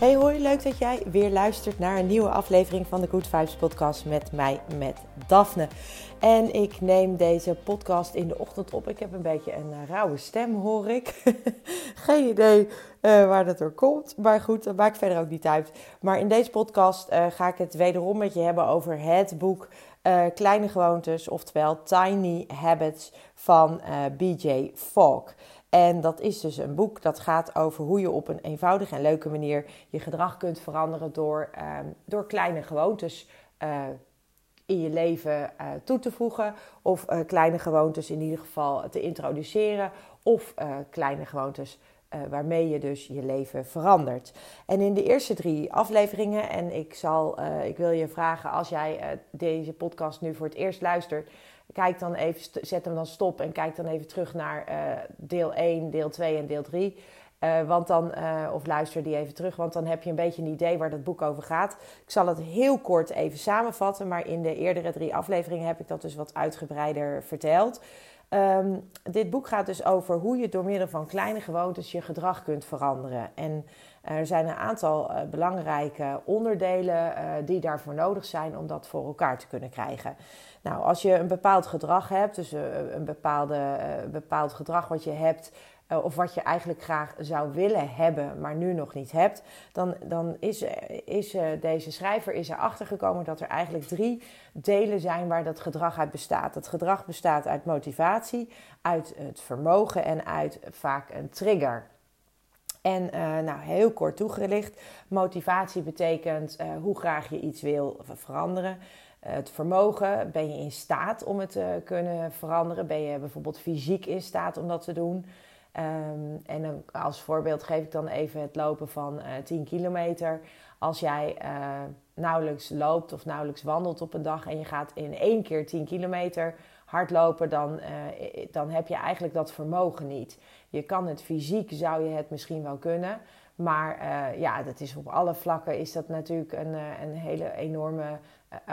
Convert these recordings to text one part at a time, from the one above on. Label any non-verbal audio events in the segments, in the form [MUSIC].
Hey hoi, leuk dat jij weer luistert naar een nieuwe aflevering van de Good Vibes podcast met mij, met Daphne. En ik neem deze podcast in de ochtend op. Ik heb een beetje een uh, rauwe stem, hoor ik. [LAUGHS] Geen idee uh, waar dat door komt. Maar goed, dat maakt verder ook niet uit. Maar in deze podcast uh, ga ik het wederom met je hebben over het boek Kleine Gewoontes, oftewel Tiny Habits van BJ Fogg. En dat is dus een boek dat gaat over hoe je op een eenvoudige en leuke manier je gedrag kunt veranderen door, uh, door kleine gewoontes uh, in je leven uh, toe te voegen. Of uh, kleine gewoontes in ieder geval te introduceren. Of kleine gewoontes waarmee je dus je leven verandert. En in de eerste drie afleveringen, en ik, zal, ik wil je vragen als jij deze podcast nu voor het eerst luistert Kijk dan even, zet hem dan stop en kijk dan even terug naar uh, deel 1, deel 2 en deel 3. Uh, eh, want dan, uh, of luister die even terug, want dan heb je een beetje een idee waar dat boek over gaat. Ik zal het heel kort even samenvatten, maar in de eerdere drie afleveringen heb ik dat dus wat uitgebreider verteld. Um, dit boek gaat dus over hoe je door middel van kleine gewoontes je gedrag kunt veranderen. En er zijn een aantal uh, belangrijke onderdelen die daarvoor nodig zijn om dat voor elkaar te kunnen krijgen. Nou, als je een bepaald gedrag hebt, dus eh, een bepaalde, bepaald gedrag wat je hebt, of wat je eigenlijk graag zou willen hebben, maar nu nog niet hebt, dan, dan is, is deze schrijver is erachter gekomen dat er eigenlijk drie delen zijn waar dat gedrag uit bestaat. Dat gedrag bestaat uit motivatie, uit het vermogen en uit vaak een trigger. En nou, heel kort toegelicht, motivatie betekent hoe graag je iets wil veranderen. Eh, het vermogen, ben je in staat om het te kunnen veranderen? Ben je bijvoorbeeld fysiek in staat om dat te doen? Um, en als voorbeeld geef ik dan even het lopen van uh, eh, 10 kilometer. Als jij nauwelijks loopt of nauwelijks wandelt op een dag en je gaat in één keer 10 kilometer hardlopen, dan, uh, dan heb je eigenlijk dat vermogen niet. Je kan het fysiek, zou je het misschien wel kunnen. Maar ja, dat is op alle vlakken is dat natuurlijk een, een hele enorme eh,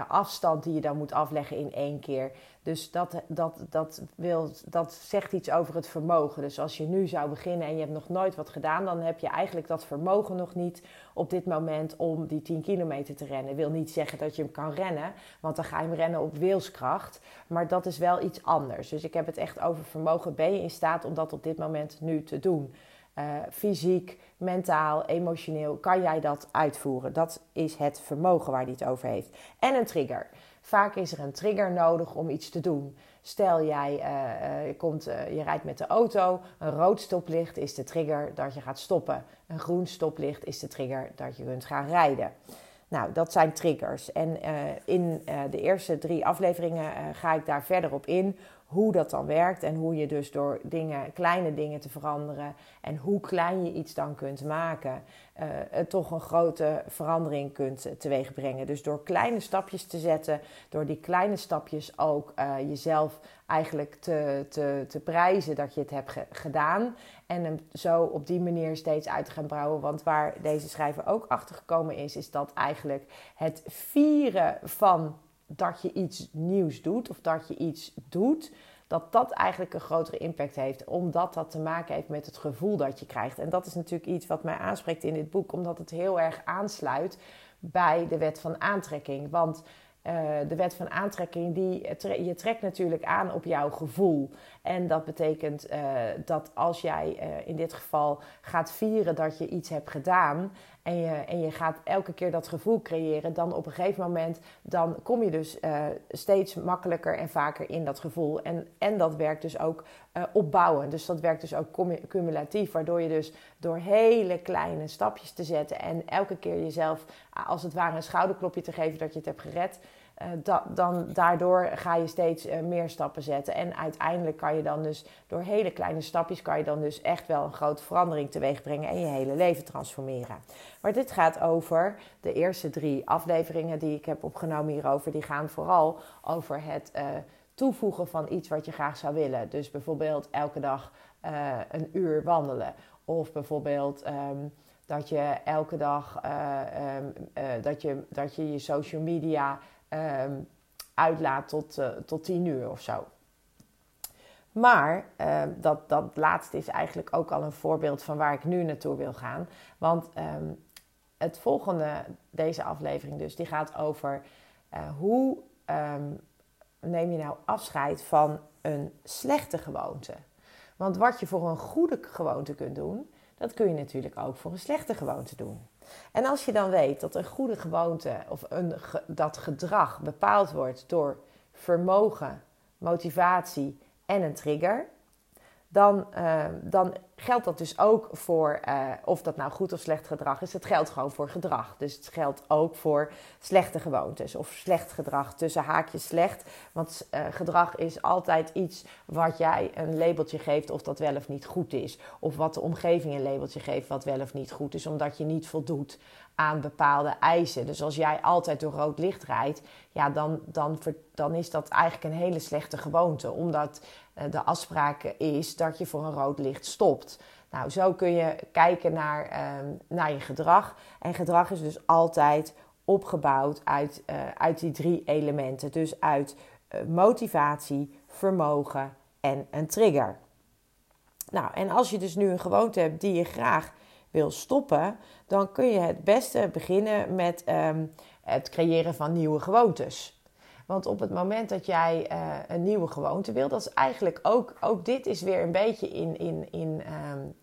afstand die je dan moet afleggen in één keer. Dus dat, dat, dat, wil, dat zegt iets over het vermogen. Dus als je nu zou beginnen en je hebt nog nooit wat gedaan, dan heb je eigenlijk dat vermogen nog niet op dit moment om die 10 kilometer te rennen. Wil niet zeggen dat je hem kan rennen, want dan ga je hem rennen op wilskracht. Maar dat is wel iets anders. Dus ik heb het echt over vermogen. Ben je in staat om dat op dit moment nu te doen? Uh, fysiek, mentaal, emotioneel, kan jij dat uitvoeren? Dat is het vermogen waar hij het over heeft. En een trigger. Vaak is er een trigger nodig om iets te doen. Stel jij uh, uh, je, komt, je rijdt met de auto, een rood stoplicht is de trigger dat je gaat stoppen. Een groen stoplicht is de trigger dat je kunt gaan rijden. Nou, dat zijn triggers. En in de eerste drie afleveringen ga ik daar verder op in hoe dat dan werkt en hoe je dus door dingen, kleine dingen te veranderen en hoe klein je iets dan kunt maken, uh, toch een grote verandering kunt teweegbrengen. Dus door kleine stapjes te zetten, door die kleine stapjes ook uh, jezelf eigenlijk te, te, te prijzen dat je het hebt ge gedaan en hem zo op die manier steeds uit te gaan brouwen. Want waar deze schrijver ook achter gekomen is, is dat eigenlijk het vieren van dat je iets nieuws doet of dat je iets doet, dat dat eigenlijk een grotere impact heeft, omdat dat te maken heeft met het gevoel dat je krijgt. En dat is natuurlijk iets wat mij aanspreekt in dit boek, omdat het heel erg aansluit bij de wet van aantrekking. Want uh, de wet van aantrekking, die, je trekt natuurlijk aan op jouw gevoel. En dat betekent uh, dat als jij uh, in dit geval gaat vieren dat je iets hebt gedaan en je, en je gaat elke keer dat gevoel creëren, dan op een gegeven moment dan kom je dus uh, steeds makkelijker en vaker in dat gevoel. En, en dat werkt dus ook opbouwen. Dus dat werkt dus ook cumulatief, waardoor je dus door hele kleine stapjes te zetten en elke keer jezelf als het ware een schouderklopje te geven dat je het hebt gered, dan daardoor ga je steeds meer stappen zetten. En uiteindelijk kan je dan dus door hele kleine stapjes kan je dan dus echt wel een grote verandering teweeg brengen en je hele leven transformeren. Maar dit gaat over de eerste drie afleveringen die ik heb opgenomen hierover. Die gaan vooral over het uh, toevoegen van iets wat je graag zou willen. Dus bijvoorbeeld elke dag een uur wandelen. Of bijvoorbeeld um, dat je elke dag um, dat, je, dat je je social media um, uitlaat tot, uh, tot 10 uur of zo. Maar uh, dat, dat laatste is eigenlijk ook al een voorbeeld van waar ik nu naartoe wil gaan. Want um, het volgende, deze aflevering dus, die gaat over uh, hoe um, neem je nou afscheid van een slechte gewoonte. Want wat je voor een goede gewoonte kunt doen, dat kun je natuurlijk ook voor een slechte gewoonte doen. En als je dan weet dat een goede gewoonte of een, dat gedrag bepaald wordt door vermogen, motivatie en een trigger, dan, uh, dan geldt dat dus ook voor, uh, of dat nou goed of slecht gedrag is, het geldt gewoon voor gedrag. Dus het geldt ook voor slechte gewoontes of slecht gedrag, tussen haakjes slecht. Want uh, gedrag is altijd iets wat jij een labeltje geeft of dat wel of niet goed is. Of wat de omgeving een labeltje geeft wat wel of niet goed is, omdat je niet voldoet aan bepaalde eisen. Dus als jij altijd door rood licht rijdt, ja, dan, dan, dan is dat eigenlijk een hele slechte gewoonte. Omdat uh, de afspraak is dat je voor een rood licht stopt. Nou, zo kun je kijken naar, uh, naar je gedrag. En gedrag is dus altijd opgebouwd uit, uh, uit die drie elementen. Dus uit uh, motivatie, vermogen en een trigger. Nou, en als je dus nu een gewoonte hebt die je graag wil stoppen, dan kun je het beste beginnen met um, het creëren van nieuwe gewoontes. Want op het moment dat jij uh, een nieuwe gewoonte wil, dat is eigenlijk ook, ook dit is weer een beetje in, in, in um,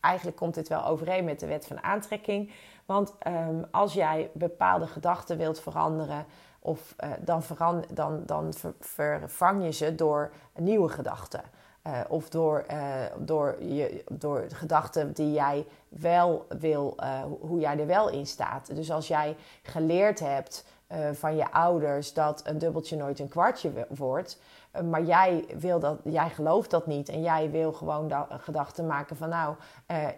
eigenlijk komt dit wel overeen met de wet van aantrekking. Want um, als jij bepaalde gedachten wilt veranderen, of, uh, dan, dan, dan ver, vervang je ze door nieuwe gedachten. Uh, of door, uh, door, je, door gedachten die jij wel wil, hoe jij er wel in staat. Dus als jij geleerd hebt van je ouders dat een dubbeltje nooit een kwartje wordt, maar jij, wil dat, jij gelooft dat niet en jij wil gewoon gedachten maken van nou,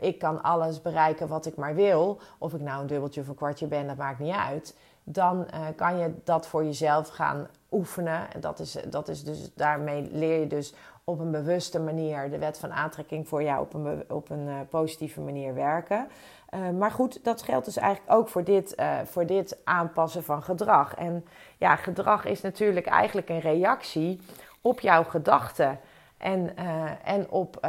ik kan alles bereiken wat ik maar wil, of ik nou een dubbeltje of een kwartje ben, dat maakt niet uit. Dan kan je dat voor jezelf gaan oefenen. En dat is, dat is dus, daarmee leer je dus op een bewuste manier de wet van aantrekking voor jou op een, op een positieve manier werken. Uh, maar goed, dat geldt dus eigenlijk ook voor dit, uh, voor dit aanpassen van gedrag. En ja, gedrag is natuurlijk eigenlijk een reactie op jouw gedachten en, en op,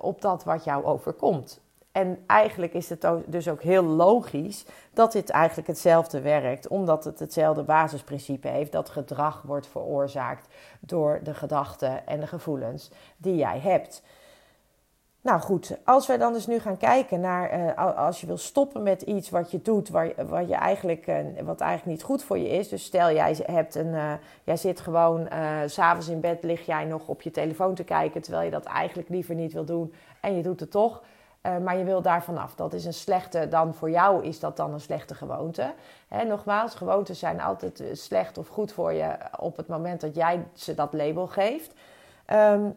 op dat wat jou overkomt. En eigenlijk is het dus ook heel logisch dat dit eigenlijk hetzelfde werkt, omdat het hetzelfde basisprincipe heeft dat gedrag wordt veroorzaakt door de gedachten en de gevoelens die jij hebt. Nou goed, als we dan dus nu gaan kijken naar uh, als je wil stoppen met iets wat je doet, waar, wat, je eigenlijk, uh, wat eigenlijk niet goed voor je is. Dus stel jij, hebt een, uh, jij zit gewoon s s'avonds in bed, lig jij nog op je telefoon te kijken, terwijl je dat eigenlijk liever niet wil doen en je doet het toch. Maar je wil daar vanaf. Dat is een slechte, dan voor jou is dat dan een slechte gewoonte. Hè, nogmaals, gewoontes zijn altijd eh, slecht of goed voor je op het moment dat jij ze dat label geeft. Um,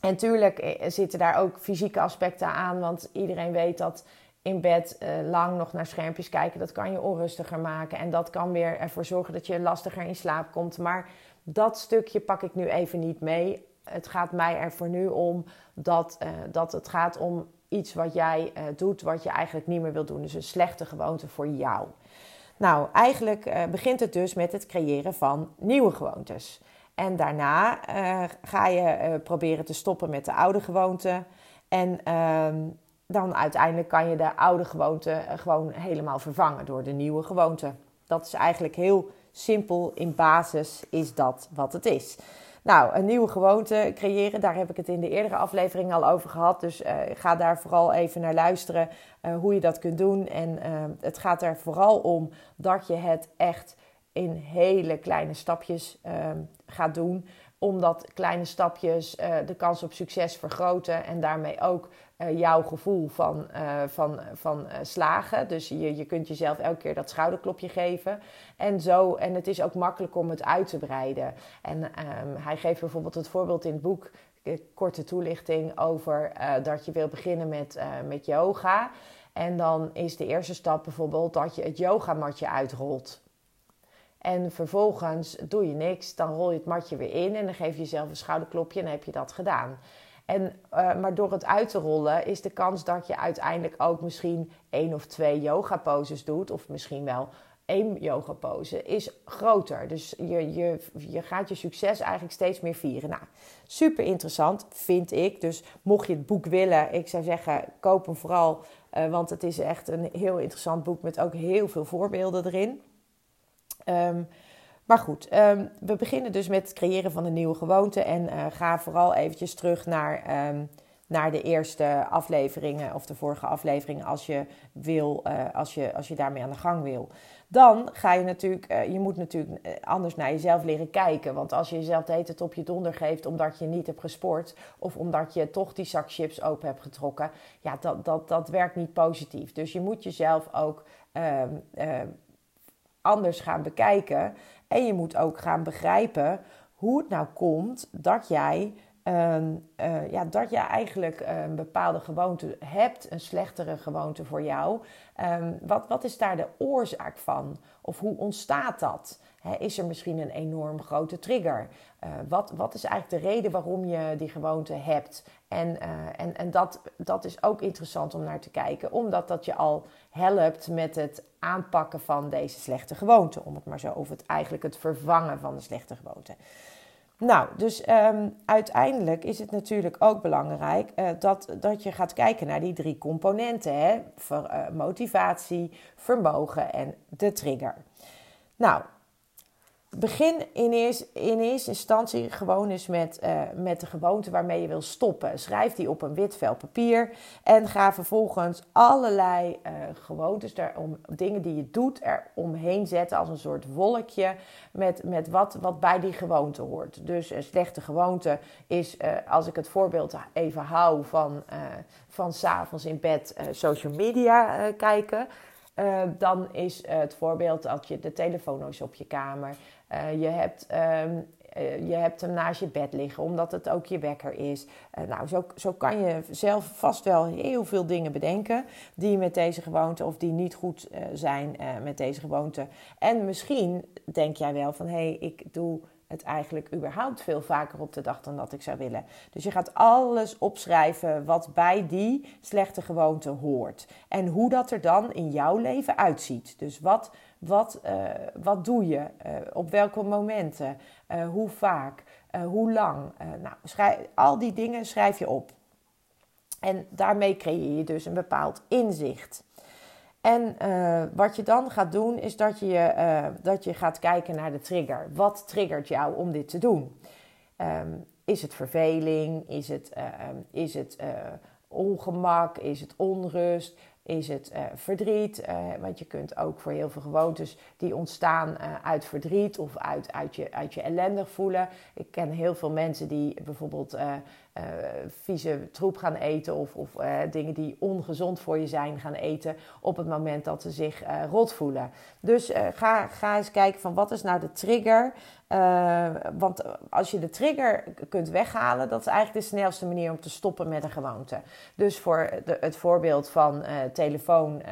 en tuurlijk eh, zitten daar ook fysieke aspecten aan, want iedereen weet dat in bed uh, lang nog naar schermpjes kijken, dat kan je onrustiger maken. En dat kan weer ervoor zorgen dat je lastiger in slaap komt. Maar dat stukje pak ik nu even niet mee. Het gaat mij er voor nu om dat, uh, dat het gaat om iets wat jij doet wat je eigenlijk niet meer wil doen. Dus een slechte gewoonte voor jou. Nou, eigenlijk begint het dus met het creëren van nieuwe gewoontes. En daarna uh, ga je proberen te stoppen met de oude gewoonte. En ehm, dan uiteindelijk kan je de oude gewoonte gewoon helemaal vervangen door de nieuwe gewoonte. Dat is eigenlijk heel simpel. In basis is dat wat het is. Nou, een nieuwe gewoonte creëren, daar heb ik het in de eerdere aflevering al over gehad. Dus ga daar vooral even naar luisteren hoe je dat kunt doen. En het gaat er vooral om dat je het echt in hele kleine stapjes gaat doen. omdat kleine stapjes de kans op succes vergroten en daarmee ook jouw gevoel van, van, van slagen. Dus je, je kunt jezelf elke keer dat schouderklopje geven. En, zo, en het is ook makkelijk om het uit te breiden. En ehm, hij geeft bijvoorbeeld het voorbeeld in het boek korte toelichting over dat je wil beginnen met, met yoga. En dan is de eerste stap bijvoorbeeld dat je het yogamatje uitrolt. En vervolgens doe je niks, dan rol je het matje weer in en dan geef je jezelf een schouderklopje en heb je dat gedaan. En, uh, maar door het uit te rollen is de kans dat je uiteindelijk ook misschien één of twee yoga poses doet, of misschien wel één yoga pose is groter. Dus je, je, je gaat je succes eigenlijk steeds meer vieren. Nou, super interessant vind ik. Dus mocht je het boek willen, ik zou zeggen, koop hem vooral. Uh, want het is echt een heel interessant boek met ook heel veel voorbeelden erin. Um, maar goed, um, we beginnen dus met het creëren van een nieuwe gewoonte. En uh, ga vooral eventjes terug naar... Um, naar de eerste afleveringen of de vorige afleveringen als je wil, uh, als, je, als je daarmee aan de gang wil. Dan ga je natuurlijk, uh, je moet natuurlijk eh, anders naar jezelf leren kijken. Want als je jezelf de hele op je donder geeft omdat je niet hebt gesport of omdat je toch die zak chips open hebt getrokken, ja, dat, dat, dat werkt niet positief. Dus je moet jezelf ook anders gaan bekijken. En je moet ook gaan begrijpen hoe het nou komt dat jij Ehm, eh, ja, dat je eigenlijk een bepaalde gewoonte hebt, een slechtere gewoonte voor jou. Um, wat, wat is daar de oorzaak van? Of hoe ontstaat dat? Is er misschien een enorm grote trigger? Uh, wat, wat is eigenlijk de reden waarom je die gewoonte hebt? En, uh, en, en dat, dat is ook interessant om naar te kijken, omdat dat je al helpt met het aanpakken van deze slechte gewoonte, om het maar zo, of het eigenlijk het vervangen van de slechte gewoonte. Nou, dus um, uiteindelijk is het natuurlijk ook belangrijk uh, dat, dat je gaat kijken naar die drie componenten: hè? Motivatie, vermogen en de trigger. Nou, begin in eerste, in eerste instantie gewoon eens met, uh, met de gewoonte waarmee je wil stoppen. Schrijf die op een wit vel papier en ga vervolgens allerlei uh, gewoontes, om dingen die je doet, er omheen zetten als een soort wolkje met, met wat, wat bij die gewoonte hoort. Dus een slechte gewoonte is, uh, als ik het voorbeeld even hou van, van s'avonds in bed social media kijken. Dan is het voorbeeld dat je de telefoon is op je kamer. Uh, je, hebt, um, uh, je hebt hem naast je bed liggen, omdat het ook je wekker is. nou, zo, zo kan je zelf vast wel heel veel dingen bedenken die met deze gewoonte of die niet goed zijn met deze gewoonte. En misschien denk jij wel van hé, hey, ik doe het eigenlijk überhaupt veel vaker op de dag dan dat ik zou willen. Dus je gaat alles opschrijven wat bij die slechte gewoonte hoort. En hoe dat er dan in jouw leven uitziet. Dus wat, wat, uh, wat doe je? Uh, op welke momenten? Uh, hoe vaak? hoe lang? nou, schrijf, al die dingen schrijf je op. En daarmee creëer je dus een bepaald inzicht. En uh, wat je dan gaat doen, is dat je, uh, dat je gaat kijken naar de trigger. Wat triggert jou om dit te doen? Um, is het verveling? Is het, uh, is het ongemak? Is het onrust? Is het verdriet? want je kunt ook voor heel veel gewoontes die ontstaan uit verdriet of uit, uit, je, uit je ellendig voelen. Ik ken heel veel mensen die bijvoorbeeld uh, vieze troep gaan eten of, of uh, dingen die ongezond voor je zijn gaan eten op het moment dat ze zich uh, rot voelen. Dus ga, ga eens kijken van wat is nou de trigger. Want als je de trigger kunt weghalen, dat is eigenlijk de snelste manier om te stoppen met een gewoonte. Dus voor de, het voorbeeld van telefoon,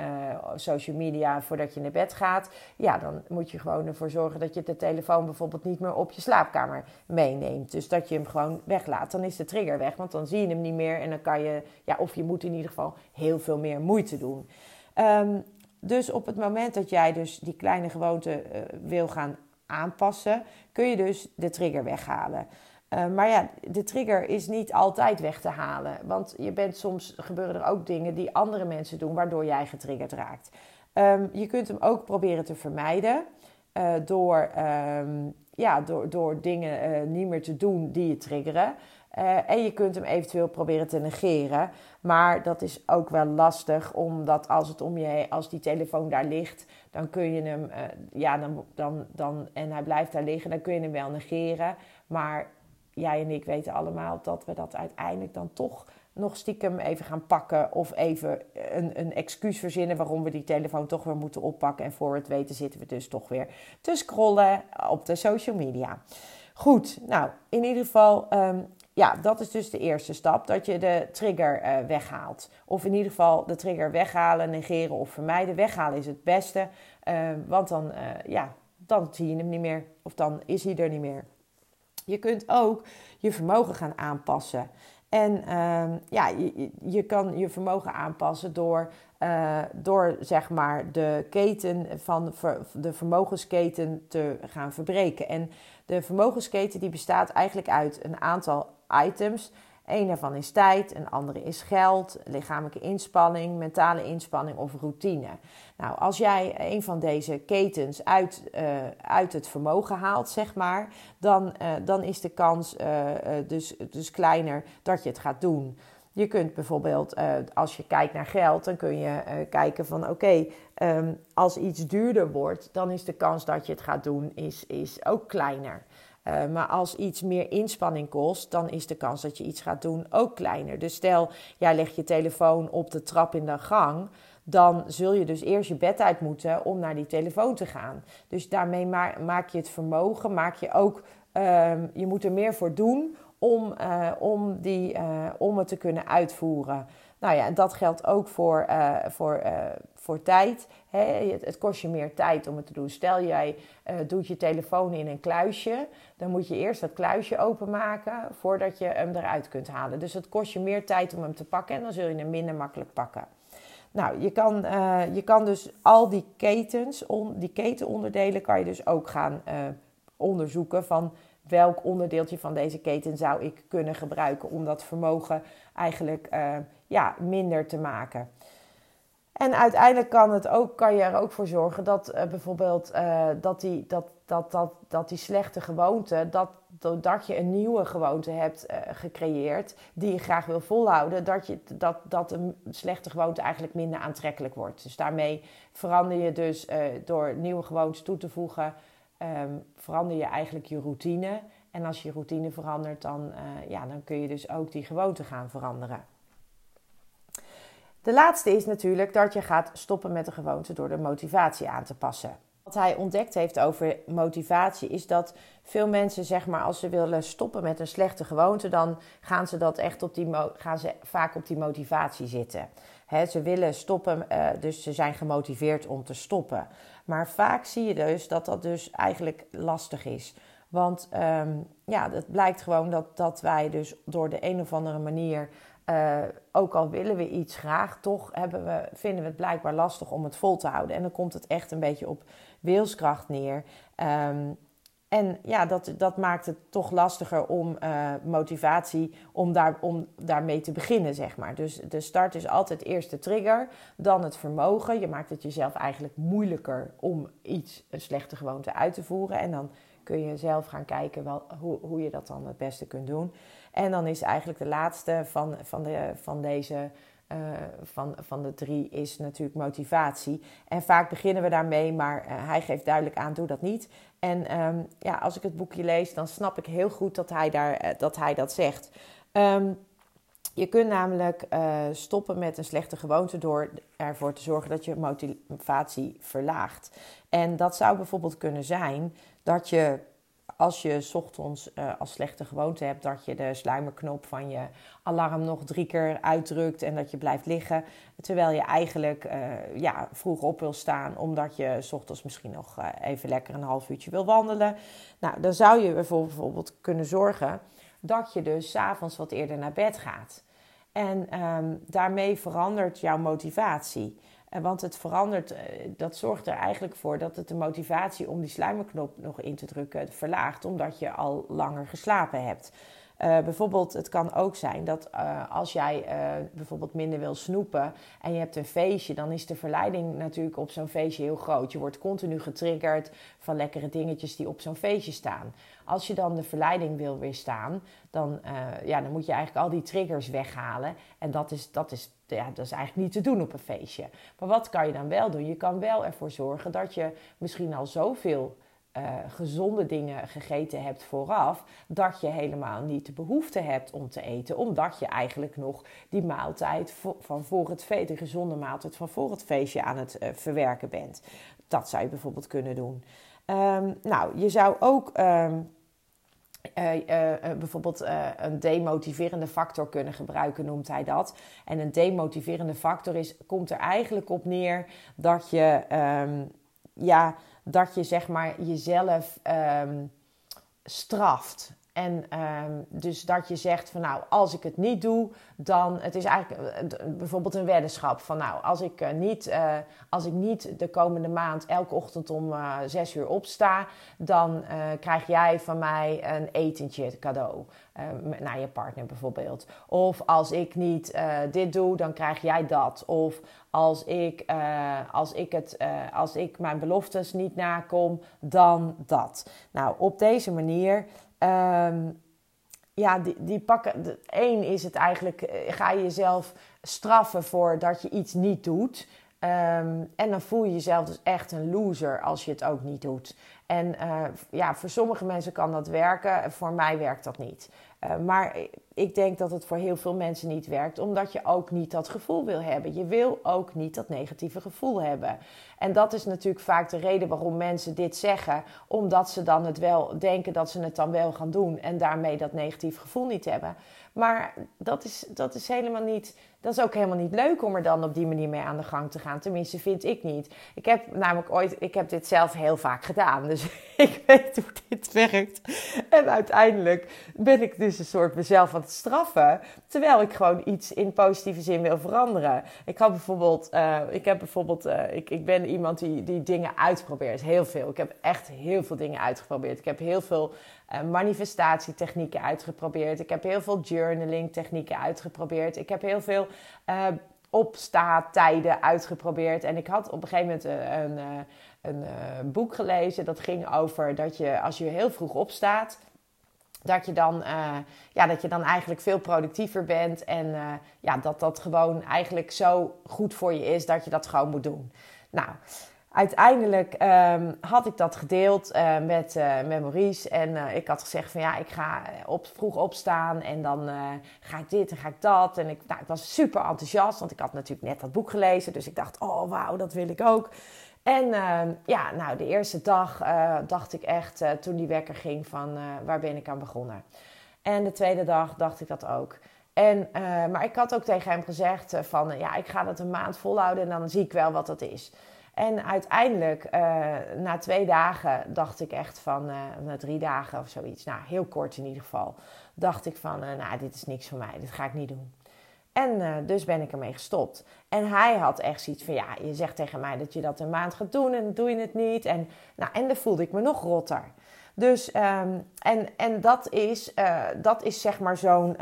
social media voordat je naar bed gaat, ja, dan moet je gewoon ervoor zorgen dat je de telefoon bijvoorbeeld niet meer op je slaapkamer meeneemt. Dus dat je hem gewoon weglaat. Dan is de trigger weg, want dan zie je hem niet meer en dan kan je, ja, of je moet in ieder geval heel veel meer moeite doen. Um, dus op het moment dat jij dus die kleine gewoonte wil gaan aanpassen, kun je dus de trigger weghalen. Uh, maar ja, de trigger is niet altijd weg te halen. Want je bent soms gebeuren er ook dingen die andere mensen doen, waardoor jij getriggerd raakt. Um, je kunt hem ook proberen te vermijden uh, door, um, ja, door, door dingen uh, niet meer te doen die je triggeren. Uh, en je kunt hem eventueel proberen te negeren. Maar dat is ook wel lastig, omdat als, het om je, als die telefoon daar ligt, dan kun je hem, uh, ja, dan, dan, dan, en hij blijft daar liggen, dan kun je hem wel negeren. Maar jij en ik weten allemaal dat we dat uiteindelijk dan toch nog stiekem even gaan pakken of even een, een excuus verzinnen waarom we die telefoon toch weer moeten oppakken. En voor het weten zitten we dus toch weer te scrollen op de social media. Goed, nou in ieder geval, um, ja, dat is dus de eerste stap, dat je de trigger uh, weghaalt. Of in ieder geval de trigger weghalen, negeren of vermijden. Weghalen is het beste, uh, want dan, uh, ja, dan zie je hem niet meer of dan is hij er niet meer. Je kunt ook je vermogen gaan aanpassen. En uh, ja, je, je kan je vermogen aanpassen door, uh, door zeg maar de keten van de vermogensketen te gaan verbreken. En de vermogensketen die bestaat eigenlijk uit een aantal items een daarvan is tijd, een andere is geld, lichamelijke inspanning, mentale inspanning of routine. Nou, als jij een van deze ketens uit, uh, uit het vermogen haalt, zeg maar, dan, uh, dan is de kans dus, dus kleiner dat je het gaat doen. Je kunt bijvoorbeeld, als je kijkt naar geld, dan kun je kijken van oké, um, als iets duurder wordt, dan is de kans dat je het gaat doen is, is ook kleiner. Uh, maar als iets meer inspanning kost, dan is de kans dat je iets gaat doen ook kleiner. Dus stel, jij legt je telefoon op de trap in de gang. Dan zul je dus eerst je bed uit moeten om naar die telefoon te gaan. Dus daarmee maak je het vermogen, maak je ook, uh, je moet er meer voor doen om, uh, om, die, uh, om het te kunnen uitvoeren. Nou ja, en dat geldt ook voor, uh, voor, voor tijd. Hè? Het, kost je meer tijd om het te doen. Stel jij doet je telefoon in een kluisje, dan moet je eerst dat kluisje openmaken voordat je hem eruit kunt halen. Dus het kost je meer tijd om hem te pakken en dan zul je hem minder makkelijk pakken. Nou, je kan, je kan dus al die ketens, die ketenonderdelen kan je dus ook gaan onderzoeken van welk onderdeeltje van deze keten zou ik kunnen gebruiken om dat vermogen eigenlijk uh, ja, minder te maken. En uiteindelijk kan, het ook, kan je er ook voor zorgen dat uh, bijvoorbeeld uh, dat, die, dat, dat, dat, dat die slechte gewoonte, dat, doordat je een nieuwe gewoonte hebt gecreëerd die je graag wil volhouden, dat, je, dat, dat een slechte gewoonte eigenlijk minder aantrekkelijk wordt. Dus daarmee verander je dus door nieuwe gewoontes toe te voegen, um, verander je eigenlijk je routine. En als je routine verandert, dan, uh, ja, dan kun je dus ook die gewoonte gaan veranderen. De laatste is natuurlijk dat je gaat stoppen met de gewoonte door de motivatie aan te passen. Wat hij ontdekt heeft over motivatie is dat veel mensen, zeg maar, als ze willen stoppen met een slechte gewoonte, dan gaan ze, dat echt op die gaan ze vaak op die motivatie zitten. Ze willen stoppen, uh, dus ze zijn gemotiveerd om te stoppen. Maar vaak zie je dus dat dat dus eigenlijk lastig is. Want um, ja, het blijkt gewoon dat, dat wij dus door de een of andere manier, uh, ook al willen we iets graag, toch hebben we, vinden we het blijkbaar lastig om het vol te houden. En dan komt het echt een beetje op wilskracht neer. Um, en ja, dat, dat maakt het toch lastiger om uh, motivatie, om, daar, om daarmee te beginnen, zeg maar. Dus de start is altijd eerst de trigger, dan het vermogen. Je maakt het jezelf eigenlijk moeilijker om iets, een slechte gewoonte uit te voeren. En dan kun je zelf gaan kijken wel, hoe, hoe je dat dan het beste kunt doen. En dan is eigenlijk de laatste van, van, de, van deze uh, van, van de drie is natuurlijk motivatie. En vaak beginnen we daarmee, maar uh, hij geeft duidelijk aan, doe dat niet. En um, ja, als ik het boekje lees, dan snap ik heel goed dat hij, daar, uh, dat, hij dat zegt. Um, je kunt namelijk stoppen met een slechte gewoonte door ervoor te zorgen dat je motivatie verlaagt. En dat zou bijvoorbeeld kunnen zijn dat je als je ochtends uh, als slechte gewoonte hebt dat je de sluimerknop van je alarm nog drie keer uitdrukt en dat je blijft liggen. Terwijl je eigenlijk uh, ja, vroeg op wil staan omdat je ochtends misschien nog uh, even lekker een half uurtje wil wandelen. Nou, dan zou je bijvoorbeeld kunnen zorgen dat je dus avonds wat eerder naar bed gaat. En um, daarmee verandert jouw motivatie. Want het verandert, eh, dat zorgt er eigenlijk voor dat het de motivatie om die sluimerknop nog in te drukken verlaagt, omdat je al langer geslapen hebt. Uh, bijvoorbeeld, het kan ook zijn dat uh, als jij bijvoorbeeld minder wil snoepen en je hebt een feestje, dan is de verleiding natuurlijk op zo'n feestje heel groot. Je wordt continu getriggerd van lekkere dingetjes die op zo'n feestje staan. Als je dan de verleiding wil weerstaan, dan, ja, dan moet je eigenlijk al die triggers weghalen. En dat is, dat, is, ja, dat is eigenlijk niet te doen op een feestje. Maar wat kan je dan wel doen? Je kan wel ervoor zorgen dat je misschien al zoveel gezonde dingen gegeten hebt vooraf, dat je helemaal niet de behoefte hebt om te eten, omdat je eigenlijk nog die maaltijd van voor het feest, de gezonde maaltijd van voor het feestje aan het verwerken bent. Dat zou je bijvoorbeeld kunnen doen. Ehm, nou, je zou ook ehm, uh, uh, bijvoorbeeld een demotiverende factor kunnen gebruiken, noemt hij dat. En een demotiverende factor is, komt er eigenlijk op neer dat je, um, ja, dat je zeg maar jezelf um, straft. En um, dus dat je zegt van nou, als ik het niet doe, dan het is eigenlijk uh, bijvoorbeeld een weddenschap van nou, als ik, uh, niet, uh, als ik niet de komende maand elke ochtend om zes uur opsta, dan krijg jij van mij een etentje cadeau naar je partner bijvoorbeeld. Of als ik niet dit doe, dan krijg jij dat. Of als ik, als ik, het, als ik mijn beloftes niet nakom, dan dat. Nou, op deze manier Um, ja, die, die pakken. Eén is het eigenlijk, eh, ga je jezelf straffen voor dat je iets niet doet. Um, en dan voel je jezelf dus echt een loser als je het ook niet doet. En uh, ja, voor sommige mensen kan dat werken, voor mij werkt dat niet. Uh, maar ik denk dat het voor heel veel mensen niet werkt, omdat je ook niet dat gevoel wil hebben. Je wil ook niet dat negatieve gevoel hebben. En dat is natuurlijk vaak de reden waarom mensen dit zeggen, omdat ze dan het wel denken dat ze het dan wel gaan doen en daarmee dat negatief gevoel niet hebben. Maar dat is, dat is helemaal niet. Dat is ook helemaal niet leuk om er dan op die manier mee aan de gang te gaan. Tenminste, vind ik niet. Ik heb namelijk ooit, ik heb dit zelf heel vaak gedaan. Dus [LAUGHS] ik weet hoe dit werkt. En uiteindelijk ben ik dus een soort mezelf aan het straffen. Terwijl ik gewoon iets in positieve zin wil veranderen. Ik had bijvoorbeeld, uh, ik heb bijvoorbeeld, uh, ik, ik ben iemand die, die dingen uitprobeert. Heel veel. Ik heb echt heel veel dingen uitgeprobeerd. Ik heb heel veel manifestatietechnieken uitgeprobeerd. Ik heb heel veel journaling technieken uitgeprobeerd. Ik heb heel veel uh, opstaattijden uitgeprobeerd. En ik had op een gegeven moment een, een, een, boek gelezen. Dat ging over dat je als je heel vroeg opstaat dat je dan, ja, dat je dan eigenlijk veel productiever bent. En ja, dat dat gewoon eigenlijk zo goed voor je is dat je dat gewoon moet doen. Nou, uiteindelijk um, had ik dat gedeeld uh, met, met Maurice. En ik had gezegd van ja, ik ga op, vroeg opstaan en dan ga ik dit en ga ik dat. En ik, nou, was super enthousiast, want ik had natuurlijk net dat boek gelezen. Dus ik dacht, oh wauw, dat wil ik ook. En uh, ja, nou, de eerste dag dacht ik echt, toen die wekker ging, van waar ben ik aan begonnen. En de tweede dag dacht ik dat ook. En, maar ik had ook tegen hem gezegd van, ja, ik ga dat een maand volhouden en dan zie ik wel wat dat is. En uiteindelijk, na twee dagen, dacht ik echt van, na drie dagen of zoiets, nou, heel kort in ieder geval, dacht ik van, nou, dit is niks voor mij, dit ga ik niet doen. En dus ben ik ermee gestopt. En hij had echt zoiets van: ja, je zegt tegen mij dat je dat een maand gaat doen en dan doe je het niet. En, nou, en dan voelde ik me nog rotter. Dus, um, en, en dat, is, dat is zeg maar zo'n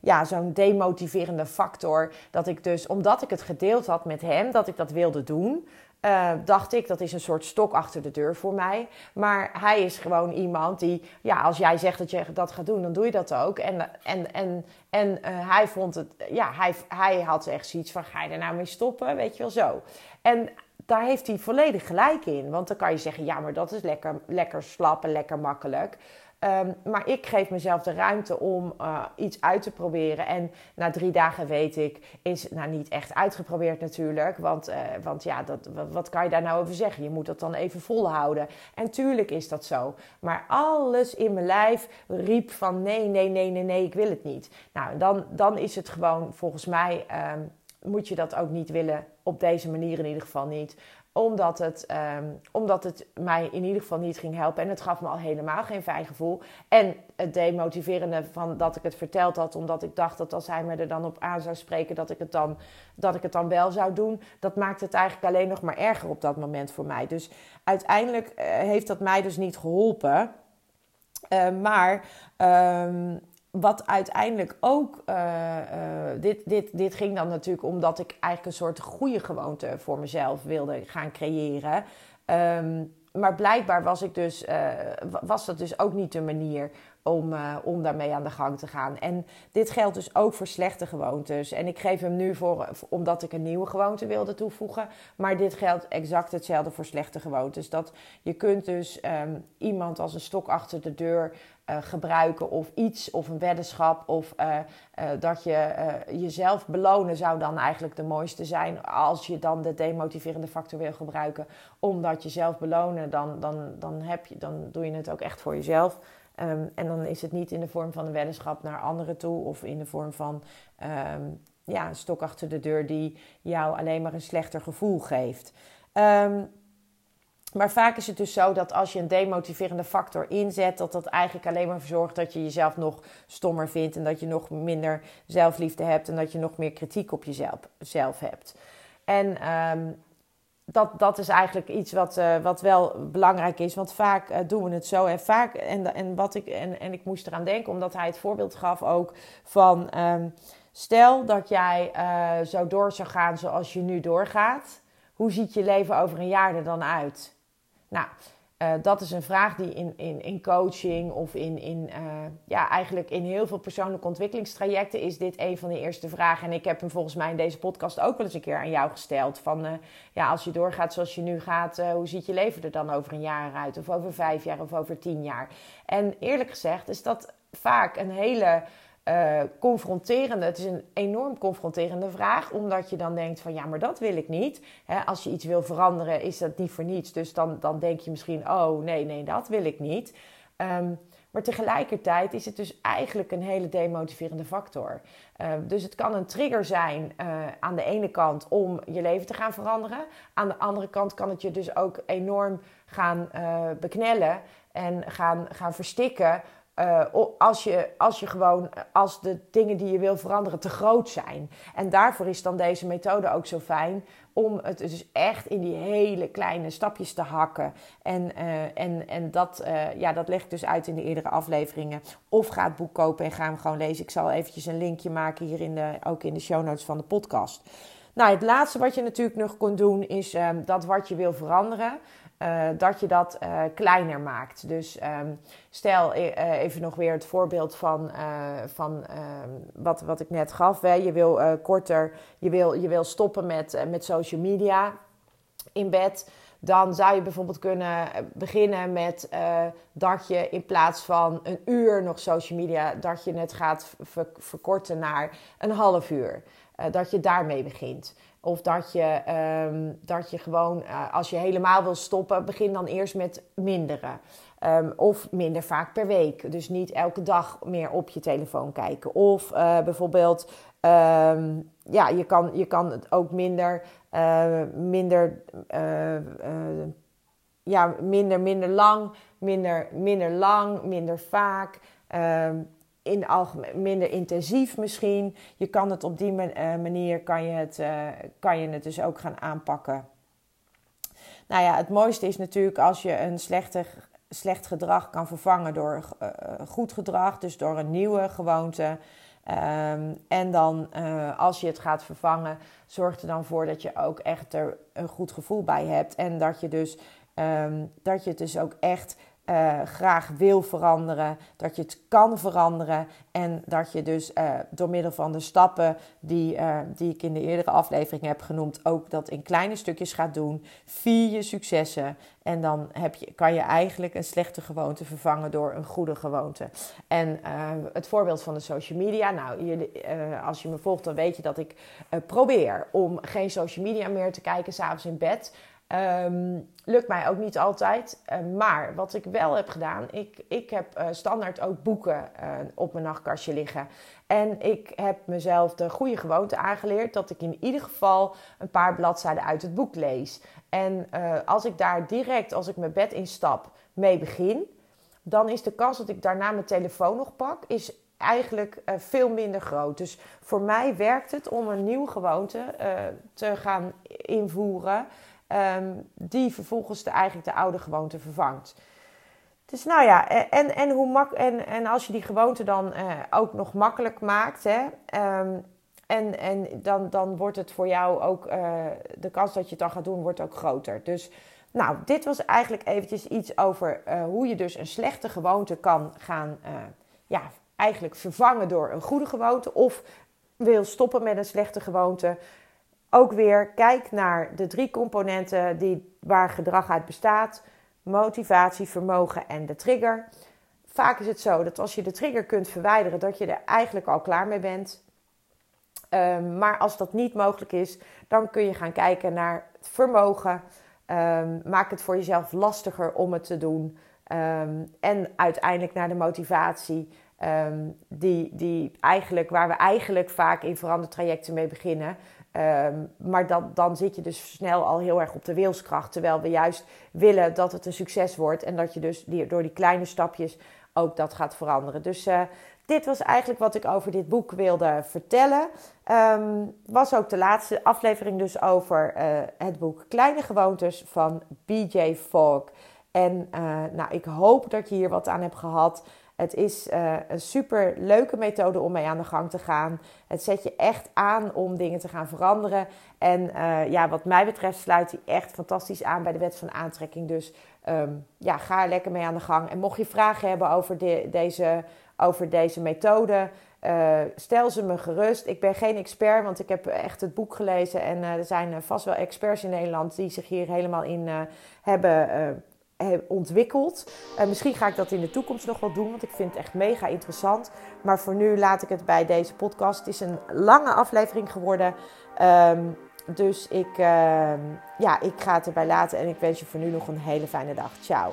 ja, zo'n demotiverende factor. Dat ik dus, omdat ik het gedeeld had met hem, dat ik dat wilde doen. Uh, dacht ik, dat is een soort stok achter de deur voor mij. Maar hij is gewoon iemand die, ja, als jij zegt dat je dat gaat doen, dan doe je dat ook. En, en, en, en uh, hij vond het, ja, hij, hij had echt zoiets van, ga je er nou mee stoppen? Weet je wel zo. En daar heeft hij volledig gelijk in. Want dan kan je zeggen, ja, maar dat is lekker, lekker slap en lekker makkelijk. Um, maar ik geef mezelf de ruimte om uh, iets uit te proberen. En na drie dagen weet ik, is nou niet echt uitgeprobeerd natuurlijk. Want, uh, want ja, dat, wat kan je daar nou over zeggen? Je moet dat dan even volhouden. En tuurlijk is dat zo. Maar alles in mijn lijf riep van nee, nee, nee, nee, nee, ik wil het niet. Nou, dan, dan is het gewoon volgens mij. Um, moet je dat ook niet willen, op deze manier in ieder geval niet omdat het, um, omdat het mij in ieder geval niet ging helpen. En het gaf me al helemaal geen fijn gevoel. En het demotiverende van dat ik het verteld had. Omdat ik dacht dat als hij me er dan op aan zou spreken, dat ik het dan, dat ik het dan wel zou doen. Dat maakte het eigenlijk alleen nog maar erger op dat moment voor mij. Dus uiteindelijk uh, heeft dat mij dus niet geholpen. Uh, maar um, wat uiteindelijk ook, uh, uh, dit, dit, dit ging dan natuurlijk omdat ik eigenlijk een soort goede gewoonte voor mezelf wilde gaan creëren. Um, maar blijkbaar was, ik dus, uh, was dat dus ook niet de manier om, om daarmee aan de gang te gaan. En dit geldt dus ook voor slechte gewoontes. En ik geef hem nu voor, omdat ik een nieuwe gewoonte wilde toevoegen. Maar dit geldt exact hetzelfde voor slechte gewoontes. Dat je kunt dus um, iemand als een stok achter de deur uh, gebruiken of iets of een weddenschap of uh, uh, dat je jezelf belonen zou dan eigenlijk de mooiste zijn als je dan de demotiverende factor wil gebruiken omdat je zelf belonen dan, dan, dan, heb je, dan doe je het ook echt voor jezelf um, en dan is het niet in de vorm van een weddenschap naar anderen toe of in de vorm van um, ja, een stok achter de deur die jou alleen maar een slechter gevoel geeft. Um, maar vaak is het dus zo dat als je een demotiverende factor inzet, dat dat eigenlijk alleen maar zorgt dat je jezelf nog stommer vindt en dat je nog minder zelfliefde hebt en dat je nog meer kritiek op jezelf zelf hebt. En um, dat, dat is eigenlijk iets wat, uh, wat wel belangrijk is, want vaak uh, doen we het zo. En vaak, en, en, wat ik, en, en ik moest eraan denken, omdat hij het voorbeeld gaf ook van. Um, stel dat jij uh, zo door zou gaan zoals je nu doorgaat. Hoe ziet je leven over een jaar er dan uit? Nou, uh, dat is een vraag die in, in, in coaching of in, in, uh, ja, eigenlijk in heel veel persoonlijke ontwikkelingstrajecten is dit een van de eerste vragen. En ik heb hem volgens mij in deze podcast ook wel eens een keer aan jou gesteld. Van uh, ja, als je doorgaat zoals je nu gaat, hoe ziet je leven er dan over een jaar uit? Of over vijf jaar of over tien jaar? En eerlijk gezegd is dat vaak een hele uh, confronterende. Het is een enorm confronterende vraag, omdat je dan denkt van ja, maar dat wil ik niet. als je iets wil veranderen, is dat niet voor niets. Dus dan, dan denk je misschien, oh nee, nee, dat wil ik niet. Um, maar tegelijkertijd is het dus eigenlijk een hele demotiverende factor. Uh, dus het kan een trigger zijn uh, aan de ene kant om je leven te gaan veranderen. Aan de andere kant kan het je dus ook enorm gaan uh, beknellen en gaan, gaan verstikken uh, als, je, als je gewoon, als de dingen die je wil veranderen te groot zijn. En daarvoor is dan deze methode ook zo fijn om het dus echt in die hele kleine stapjes te hakken. En, uh, en, en dat, uh, ja, dat leg ik dus uit in de eerdere afleveringen. Of ga het boek kopen en ga hem gewoon lezen. Ik zal eventjes een linkje maken hier in de, ook in de show notes van de podcast. Nou, het laatste wat je natuurlijk nog kunt doen is um, dat wat je wil veranderen. Uh, dat je dat uh, kleiner maakt. Dus um, stel uh, even nog weer het voorbeeld van, van ehm, wat, wat ik net gaf. Hè. Je wil korter, je wil, je wil stoppen met, met social media in bed. Dan zou je bijvoorbeeld kunnen beginnen met dat je in plaats van een uur nog social media, dat je het gaat ver verkorten naar een half uur. dat je daarmee begint. Of dat je, um, dat je gewoon, uh, als je helemaal wil stoppen, begin dan eerst met minderen. Um, of minder vaak per week. Dus niet elke dag meer op je telefoon kijken. Of uh, bijvoorbeeld, um, ja, je kan, je kan het ook minder, uh, minder, ja, minder, minder lang, minder, minder lang, minder vaak in algemeen minder intensief misschien. Je kan het op die eh, manier kan je het, uh, kan je het dus ook gaan aanpakken. Nou ja, het mooiste is natuurlijk als je een slechte, slecht gedrag kan vervangen door uh, goed gedrag, dus door een nieuwe gewoonte. Um, en dan als je het gaat vervangen, zorg er dan voor dat je ook echt er een goed gevoel bij hebt. En dat je dus um, dat je het dus ook echt uh, graag wil veranderen, dat je het kan veranderen en dat je dus uh, door middel van de stappen die, uh, die ik in de eerdere aflevering heb genoemd, ook dat in kleine stukjes gaat doen. Vier je successen en dan heb je, kan je eigenlijk een slechte gewoonte vervangen door een goede gewoonte. En het voorbeeld van de social media, nou, als je me volgt, dan weet je dat ik probeer om geen social media meer te kijken s'avonds in bed. Um, lukt mij ook niet altijd. Uh, maar wat ik wel heb gedaan, ik, ik heb uh, standaard ook boeken uh, op mijn nachtkastje liggen. En ik heb mezelf de goede gewoonte aangeleerd dat ik in ieder geval een paar bladzijden uit het boek lees. En als ik daar direct, als ik mijn bed instap, mee begin, dan is de kans dat ik daarna mijn telefoon nog pak, is eigenlijk veel minder groot. Dus voor mij werkt het om een nieuwe gewoonte te gaan invoeren. Um, die vervolgens de, eigenlijk de oude gewoonte vervangt. Dus nou ja, en, en, hoe mak en, en als je die gewoonte dan uh, ook nog makkelijk maakt, hè, um, en, en dan, dan wordt het voor jou ook, uh, de kans dat je het dan gaat doen, wordt ook groter. Dus Nou, dit was eigenlijk eventjes iets over uh, hoe je dus een slechte gewoonte kan gaan, ja, eigenlijk vervangen door een goede gewoonte. Of wil stoppen met een slechte gewoonte. Ook weer, kijk naar de drie componenten die, waar gedrag uit bestaat. Motivatie, vermogen en de trigger. Vaak is het zo dat als je de trigger kunt verwijderen, dat je er eigenlijk al klaar mee bent. Um, maar als dat niet mogelijk is, dan kun je gaan kijken naar het vermogen. Um, maak het voor jezelf lastiger om het te doen. Um, en uiteindelijk naar de motivatie. die, die eigenlijk, waar we eigenlijk vaak in verandertrajecten mee beginnen. Maar dan, zit je dus snel al heel erg op de wilskracht. Terwijl we juist willen dat het een succes wordt. En dat je dus door die kleine stapjes ook dat gaat veranderen. Dus uh, dit was eigenlijk wat ik over dit boek wilde vertellen. Um, was ook de laatste aflevering dus over uh, het boek Kleine Gewoontes van BJ Fogg. En uh, nou, ik hoop dat je hier wat aan hebt gehad. Het is uh, een super leuke methode om mee aan de gang te gaan. Het zet je echt aan om dingen te gaan veranderen. En uh, ja, wat mij betreft sluit hij echt fantastisch aan bij de wet van aantrekking. Dus um, ja, ga er lekker mee aan de gang. En mocht je vragen hebben over de, deze over deze methode. Uh, stel ze me gerust. Ik ben geen expert, want ik heb echt het boek gelezen. En er zijn vast wel experts in Nederland die zich hier helemaal in hebben ontwikkeld. misschien ga ik dat in de toekomst nog wel doen, want ik vind het echt mega interessant. Maar voor nu laat ik het bij deze podcast. Het is een lange aflevering geworden. Um, dus ik, ehm, ja, ik ga het erbij laten en ik wens je voor nu nog een hele fijne dag. Ciao.